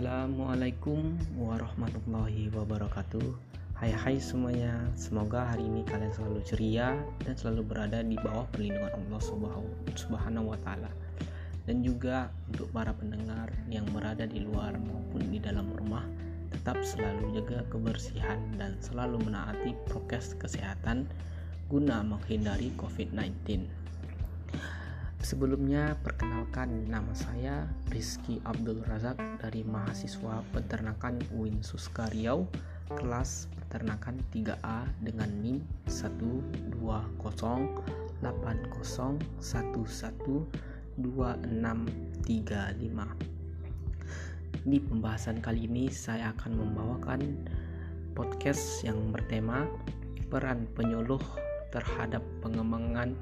Assalamualaikum warahmatullahi wabarakatuh. Hai hai semuanya. Semoga hari ini kalian selalu ceria Dan selalu berada di bawah perlindungan Allah subhanahu wa ta'ala. Dan juga untuk para pendengar yang berada di luar maupun di dalam rumah Tetap selalu jaga kebersihan dan selalu menaati prokes kesehatan Guna menghindari COVID-19 Sebelumnya perkenalkan nama saya Rizky Abdul Razak dari mahasiswa peternakan UIN Suska Riau kelas peternakan 3A dengan NIM 12080112635. Di pembahasan kali ini saya akan membawakan podcast yang bertema peran penyuluh terhadap pengembangan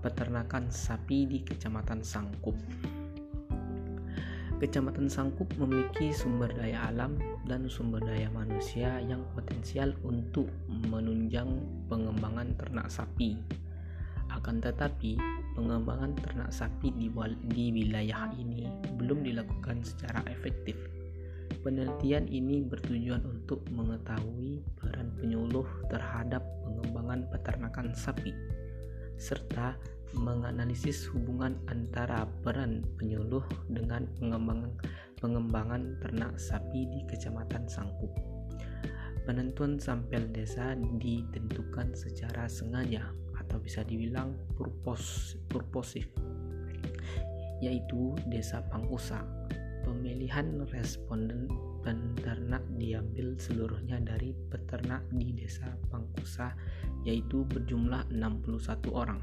peternakan sapi di Kecamatan Sangkup. Kecamatan Sangkup memiliki sumber daya alam dan sumber daya manusia yang potensial untuk menunjang pengembangan ternak sapi. Akan tetapi, pengembangan ternak sapi di, di wilayah ini belum dilakukan secara efektif. Penelitian ini bertujuan untuk mengetahui peran penyuluh terhadap pengembangan peternakan sapi serta menganalisis hubungan antara peran penyuluh dengan pengembangan, pengembangan ternak sapi di Kecamatan Sangkup. Penentuan sampel desa ditentukan secara sengaja atau bisa dibilang purpos, purposif, yaitu Desa Pangkusa. Pemilihan responden peternak diambil seluruhnya dari peternak di Desa Pangkusa yaitu berjumlah 61 orang.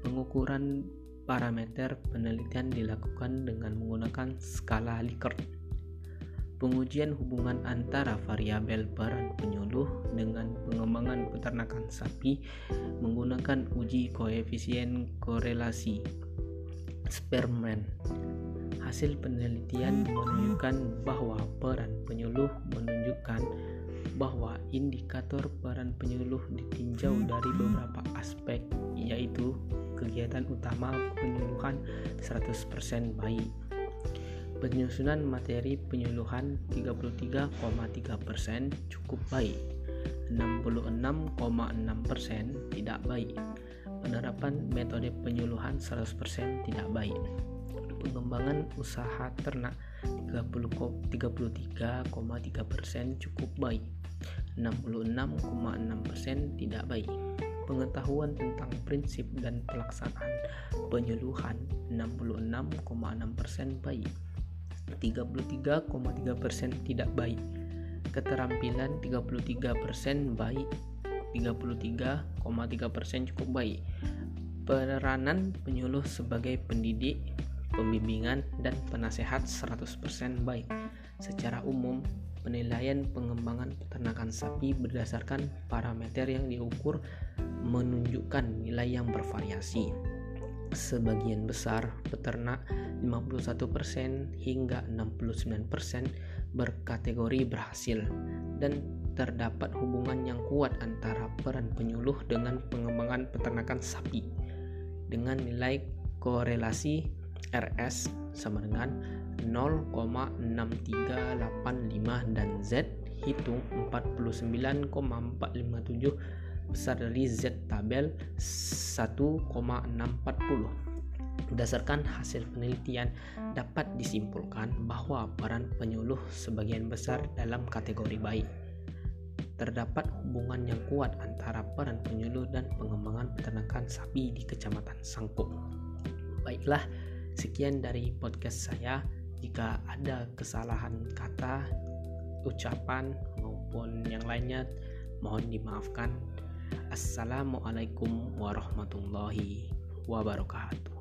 Pengukuran parameter penelitian dilakukan dengan menggunakan skala Likert. Pengujian hubungan antara variabel peran penyuluh dengan pengembangan peternakan sapi menggunakan uji koefisien korelasi Sperman. Hasil penelitian menunjukkan bahwa peran penyuluh menunjukkan bahwa indikator peran penyuluh ditinjau dari beberapa aspek yaitu kegiatan utama penyuluhan 100% baik. Penyusunan materi penyuluhan 33,3% cukup baik. 66,6% tidak baik. Penerapan metode penyuluhan 100% tidak baik pengembangan usaha ternak 33,3% cukup baik 66,6% tidak baik. Pengetahuan tentang prinsip dan pelaksanaan penyuluhan 66,6% baik. 33,3% tidak baik. Keterampilan 33% baik. 33,3% cukup baik. Peranan penyuluh sebagai pendidik, pembimbingan, dan penasehat 100% baik. Secara umum, penilaian pengembangan peternakan sapi berdasarkan parameter yang diukur menunjukkan nilai yang bervariasi. Sebagian besar peternak 51% hingga 69% berkategori berhasil dan terdapat hubungan yang kuat antara peran penyuluh dengan pengembangan peternakan sapi dengan nilai korelasi RS sama dengan 0,6385 dan Z hitung 49,457 besar dari Z tabel 1,640. Berdasarkan hasil penelitian, dapat disimpulkan bahwa peran penyuluh sebagian besar dalam kategori baik. Terdapat hubungan yang kuat antara peran penyuluh dan pengembangan peternakan sapi di Kecamatan Sangkup. Baiklah, sekian dari podcast saya jika ada kesalahan kata, ucapan maupun yang lainnya mohon dimaafkan. Assalamualaikum warahmatullahi wabarakatuh.